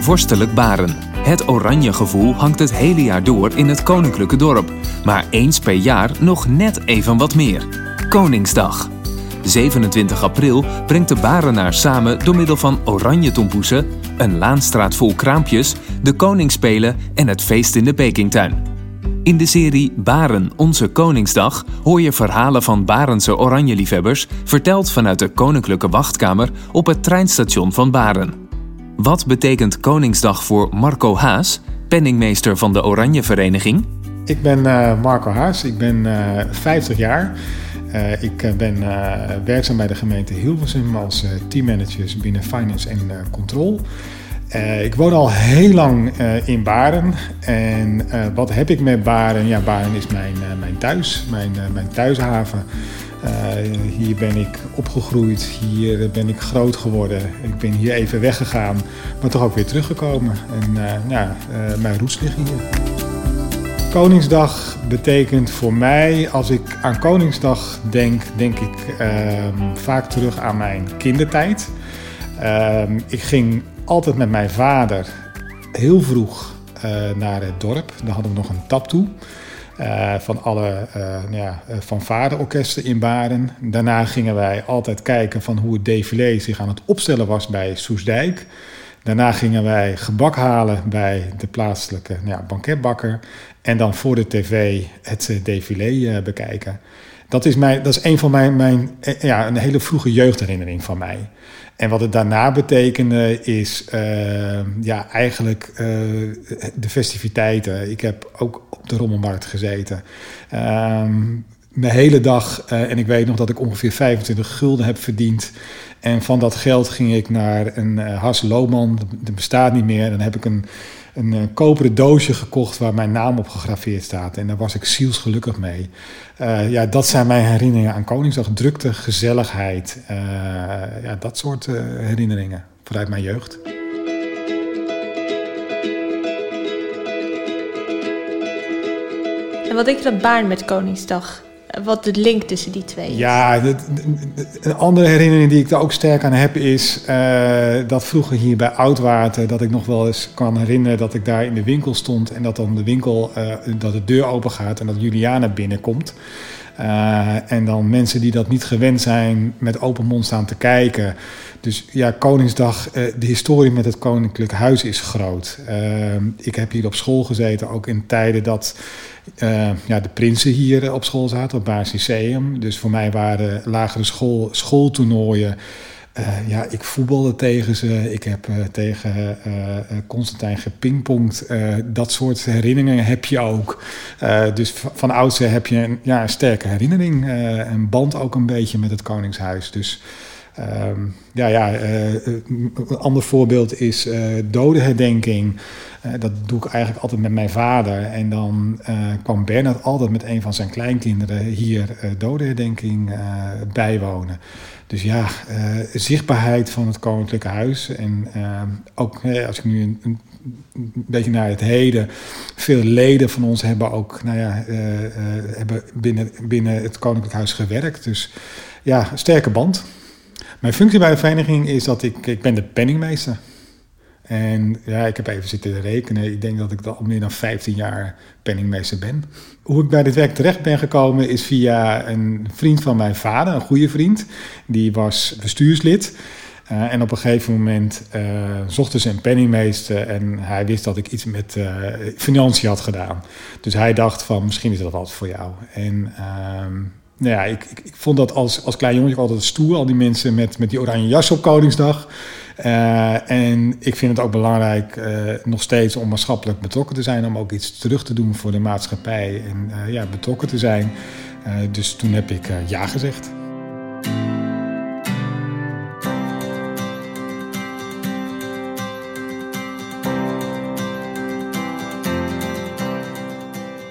Vorstelijk Baren. Het oranje gevoel hangt het hele jaar door in het koninklijke dorp. Maar eens per jaar nog net even wat meer. Koningsdag. 27 april brengt de Barenaar samen door middel van oranje tompoesen, een laanstraat vol kraampjes, de koningsspelen en het feest in de Pekingtuin. In de serie Baren, onze Koningsdag hoor je verhalen van Barense oranjeliefhebbers, verteld vanuit de Koninklijke Wachtkamer op het treinstation van Baren. Wat betekent Koningsdag voor Marco Haas, penningmeester van de Oranje Vereniging? Ik ben uh, Marco Haas, ik ben uh, 50 jaar. Uh, ik ben werkzaam bij de gemeente Hilversum als teammanager binnen Finance en Control. Ik woon al heel lang in Baren. En wat heb ik met Baren? Ja, Baren is mijn, mijn thuis, mijn, mijn thuishaven. Hier ben ik opgegroeid, hier ben ik groot geworden. Ik ben hier even weggegaan, maar toch ook weer teruggekomen. En ja, mijn roots liggen hier. Koningsdag betekent voor mij, als ik aan Koningsdag denk, denk ik ehm, vaak terug aan mijn kindertijd. Ehm, ik ging altijd met mijn vader heel vroeg naar het dorp. Daar hadden we nog een tap toe. Uh, van alle uh, ja, fanfareorkesten in Baren. Daarna gingen wij altijd kijken van hoe het défilé zich aan het opstellen was bij Soesdijk. Daarna gingen wij gebak halen bij de plaatselijke nou ja, banketbakker. En dan voor de tv het défilé bekijken. Dat is, mijn, dat is een van mijn, mijn ja, een hele vroege jeugdherinnering van mij. En wat het daarna betekende is uh, ja, eigenlijk uh, de festiviteiten. Ik heb ook op de rommelmarkt gezeten. Um, mijn hele dag, en ik weet nog dat ik ongeveer 25 gulden heb verdiend. En van dat geld ging ik naar een Has Lohman, dat bestaat niet meer. Dan heb ik een een uh, koperen doosje gekocht waar mijn naam op gegraveerd staat. En daar was ik zielsgelukkig mee. Uh, ja, dat zijn mijn herinneringen aan Koningsdag. Drukte, gezelligheid. Uh, ja, dat soort herinneringen vanuit mijn jeugd. En wat denk je dat Baarn met Koningsdag? Wat de link tussen die twee is. Ja, een andere herinnering die ik er ook sterk aan heb is uh, dat vroeger hier bij Oudwater, dat ik nog wel eens kan herinneren dat ik daar in de winkel stond en dat dan de winkel, uh, dat de deur open gaat en dat Juliana binnenkomt. Uh, en dan mensen die dat niet gewend zijn met open mond staan te kijken. Dus ja, Koningsdag, de historie met het Koninklijk Huis is groot. ik heb hier op school gezeten, ook in tijden dat uh, ja, de prinsen hier eh, op school zaten, op Basiseum. Dus voor mij waren lagere school, schooltoernooien. Uh, ja, ik voetbalde tegen ze. Ik heb uh, tegen Constantijn gepingpongd. dat soort herinneringen heb je ook. dus van oudsher heb je een, ja, een sterke herinnering. een band ook een beetje met het Koningshuis. Dus Um, ja, ja uh, een ander voorbeeld is uh, dodenherdenking. Uh, dat doe ik eigenlijk altijd met mijn vader. En dan kwam Bernard altijd met een van zijn kleinkinderen hier dodenherdenking bijwonen. Dus ja, zichtbaarheid van het Koninklijke Huis. En ook als ik nu een, een, beetje naar het heden. Veel leden van ons hebben ook nou ja, hebben binnen, binnen het Koninklijk Huis gewerkt. Dus ja, sterke band. Mijn functie bij de vereniging is dat ik, ik ben de penningmeester. En ja, ik heb even zitten rekenen. Ik denk dat ik al meer dan 15 jaar penningmeester ben. Hoe ik bij dit werk terecht ben gekomen is via een vriend van mijn vader, een goede vriend. Die was bestuurslid. Uh, en op een gegeven moment uh, zochten ze een penningmeester en hij wist dat ik iets met uh, financiën had gedaan. Dus hij dacht van misschien is dat wat voor jou. En ehm, nou ja, ik, ik, ik, vond dat als, als klein jongetje altijd stoer, al die mensen met, met die oranje jas op Koningsdag. Uh, en ik vind het ook belangrijk uh, nog steeds om maatschappelijk betrokken te zijn, om ook iets terug te doen voor de maatschappij en uh, ja, betrokken te zijn. dus toen heb ik ja gezegd.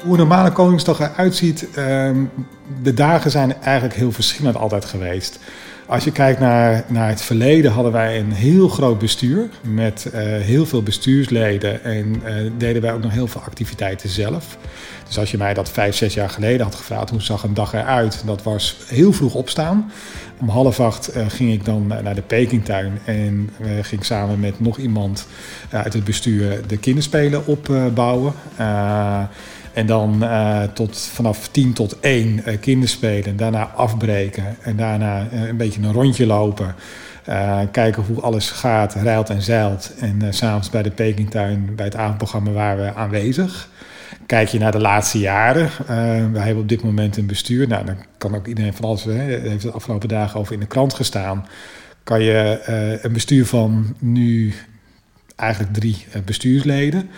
Hoe een normale Koningsdag eruit ziet, uh, de dagen zijn eigenlijk heel verschillend altijd geweest. Als je kijkt naar, naar het verleden, hadden wij een heel groot bestuur met uh, heel veel bestuursleden en uh, deden wij ook nog heel veel activiteiten zelf. Dus als je mij dat vijf, zes jaar geleden had gevraagd, hoe zag een dag eruit? Dat was heel vroeg opstaan. Om half acht uh, ging ik dan naar de Pekingtuin en ging samen met nog iemand uit het bestuur de kinderspelen opbouwen. En dan uh, tot, vanaf 10 tot 1 uh, kinderspelen, daarna afbreken en daarna uh, een beetje een rondje lopen. kijken hoe alles gaat, rijlt en zeilt. En s s'avonds bij de Pekingtuin, bij het avondprogramma, waren we aanwezig. Kijk je naar de laatste jaren, wij hebben op dit moment een bestuur. Nou, dan kan ook iedereen van alles, hè, heeft de afgelopen dagen over in de krant gestaan. Kan je een bestuur van nu eigenlijk drie bestuursleden.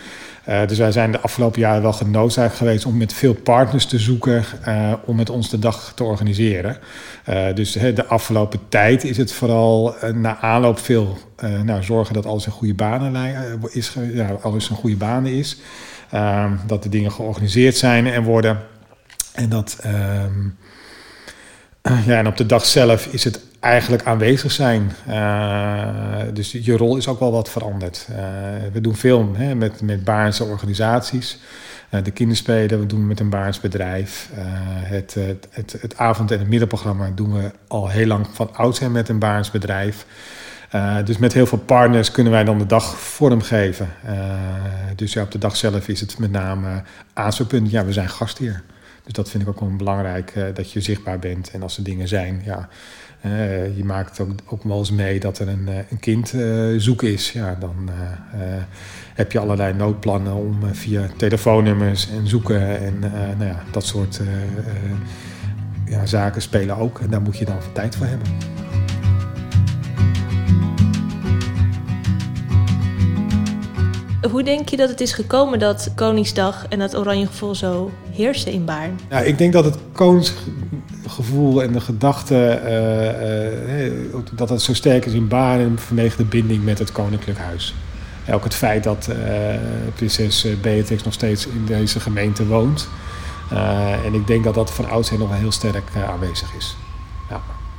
Uh, dus wij zijn de afgelopen jaren wel genoodzaakt geweest om met veel partners te zoeken uh, om met ons de dag te organiseren. Dus de afgelopen tijd is het vooral na aanloop veel nou, zorgen dat alles in goede banen is, ja, alles in goede banen is. Ehm, dat de dingen georganiseerd zijn en worden. En dat ehm, ja, en op de dag zelf is het eigenlijk aanwezig zijn. Uh, dus je rol is ook wel wat veranderd. Uh, we doen veel hè, met, met Baarnse organisaties. Uh, de kinderspelen, we doen met een Baarnsbedrijf. het, het, het, het, avond- en het middagprogramma doen we al heel lang van oudsher met een Baarnsbedrijf. dus met heel veel partners kunnen wij dan de dag vormgeven. dus ja, op de dag zelf is het met name aanspreekpunt. Ja, we zijn gastheer. Dus dat vind ik ook wel belangrijk, dat je zichtbaar bent. En als er dingen zijn, ja, uh, je maakt ook, ook wel eens mee dat er een, eh, een kind zoek is. Ja, dan heb je allerlei noodplannen om via telefoonnummers en zoeken en nou ja, dat soort ja, zaken spelen ook. En daar moet je dan tijd voor hebben. Hoe denk je dat het is gekomen dat Koningsdag en dat oranje gevoel zo heersen in Baarn? Ik denk dat het Koningsgevoel en de gedachte uh, uh, dat het zo sterk is in Baarn vanwege de binding met het Koninklijk Huis. Ook het feit dat prinses Beatrix nog steeds in deze gemeente woont. en ik denk dat dat van oudsher nog wel heel sterk aanwezig is.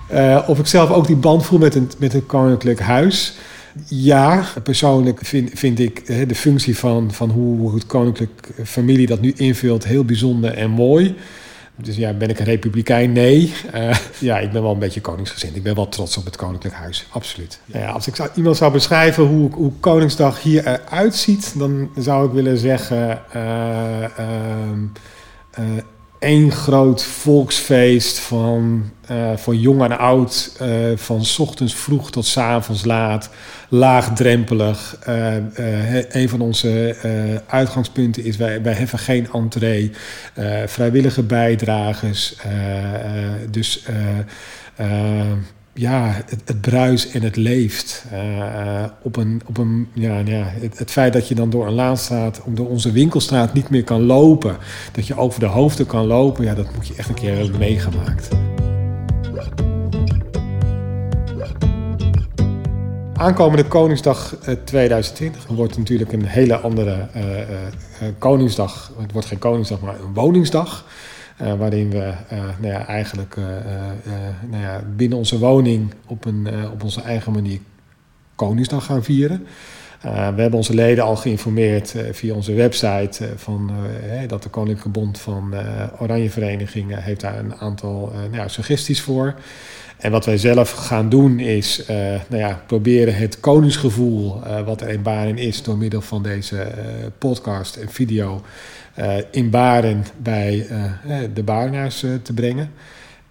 Ja. of ik zelf ook die band voel met, een, met het Koninklijk Huis. Ja, persoonlijk vind, vind ik de functie van, van hoe het koninklijk familie dat nu invult heel bijzonder en mooi. Dus ja, ben ik een republikein? Nee. Uh, ja, ik ben wel een beetje koningsgezind. Ik ben wel trots op het koninklijk huis, absoluut. Ja, als ik zou, iemand zou beschrijven hoe, hoe Koningsdag hier eruit ziet, dan zou ik willen zeggen... Uh, uh, één groot volksfeest van, uh, van jong en oud, uh, van ochtends vroeg tot s avonds laat, laagdrempelig. Uh, een van onze uitgangspunten is, wij, wij hebben geen entree, vrijwillige bijdragers. dus ja, het, het bruis en het leeft. Uh, op een, op een, ja, ja, het, feit dat je dan door een laan staat, door onze winkelstraat niet meer kan lopen, dat je over de hoofden kan lopen, ja, dat moet je echt een keer hebben meegemaakt. Aankomende Koningsdag 2020 wordt natuurlijk een hele andere Koningsdag. Het wordt geen Koningsdag, maar een woningsdag. Uh, waarin we uh, nou ja, eigenlijk uh, nou ja, binnen onze woning op, een, op onze eigen manier Koningsdag gaan vieren. We hebben onze leden al geïnformeerd via onze website van, dat de Koninklijke Bond van Oranje Verenigingen heeft daar een aantal nou ja, suggesties voor. En wat wij zelf gaan doen is nou ja, proberen het koningsgevoel wat er in Baren is door middel van deze podcast en video in Baren bij de Barenaars te brengen.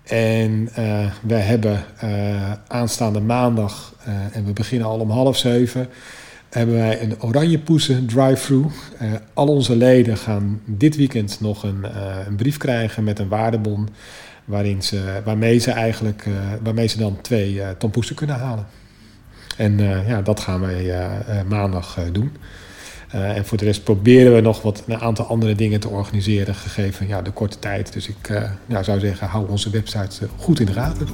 En we hebben aanstaande maandag, en we beginnen al om half zeven, hebben wij een oranje poesen drive-thru. al onze leden gaan dit weekend nog een, een brief krijgen met een waardebon. Waarin ze, waarmee, ze eigenlijk, waarmee ze dan twee uh, kunnen halen. En ja, dat gaan wij maandag doen. En voor de rest proberen we nog wat, een aantal andere dingen te organiseren, gegeven ja, de korte tijd. Dus ik ja, zou zeggen, hou onze website goed in de gaten.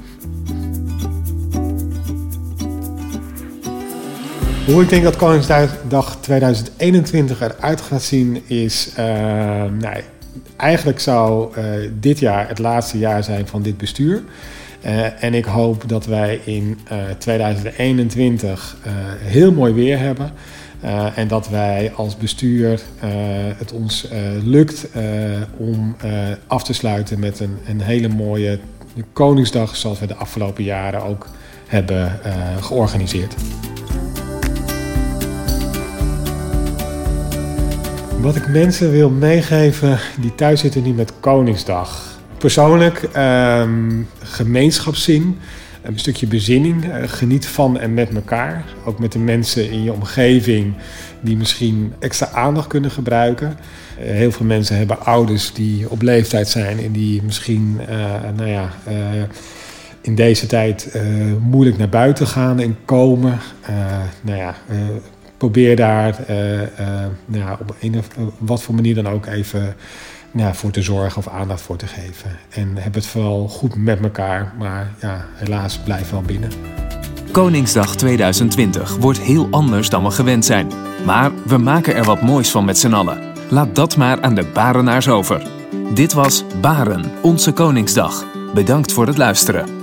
Hoe ik denk dat Koningsdag 2021 eruit gaat zien is... nou, eigenlijk zou dit jaar het laatste jaar zijn van dit bestuur. Uh, en ik hoop dat wij in uh, 2021 uh, heel mooi weer hebben. En dat wij als bestuur het ons lukt om af te sluiten met een, een hele mooie Koningsdag, zoals we de afgelopen jaren ook hebben georganiseerd. Wat ik mensen wil meegeven die thuis zitten nu met Koningsdag. Persoonlijk gemeenschapszin een stukje bezinning. Uh, geniet van en met elkaar. Ook met de mensen in je omgeving die misschien extra aandacht kunnen gebruiken. Uh, heel veel mensen hebben ouders die op leeftijd zijn en die misschien, uh, nou ja, in deze tijd moeilijk naar buiten gaan en komen. nou ja, probeer daar nou ja, op een wat voor manier dan ook even ja, voor te zorgen of aandacht voor te geven. En heb het vooral goed met elkaar, maar ja, helaas blijf wel binnen. Koningsdag 2020 wordt heel anders dan we gewend zijn. Maar we maken er wat moois van met z'n allen. Laat dat maar aan de Barenaars over. Dit was Baren, onze Koningsdag. Bedankt voor het luisteren.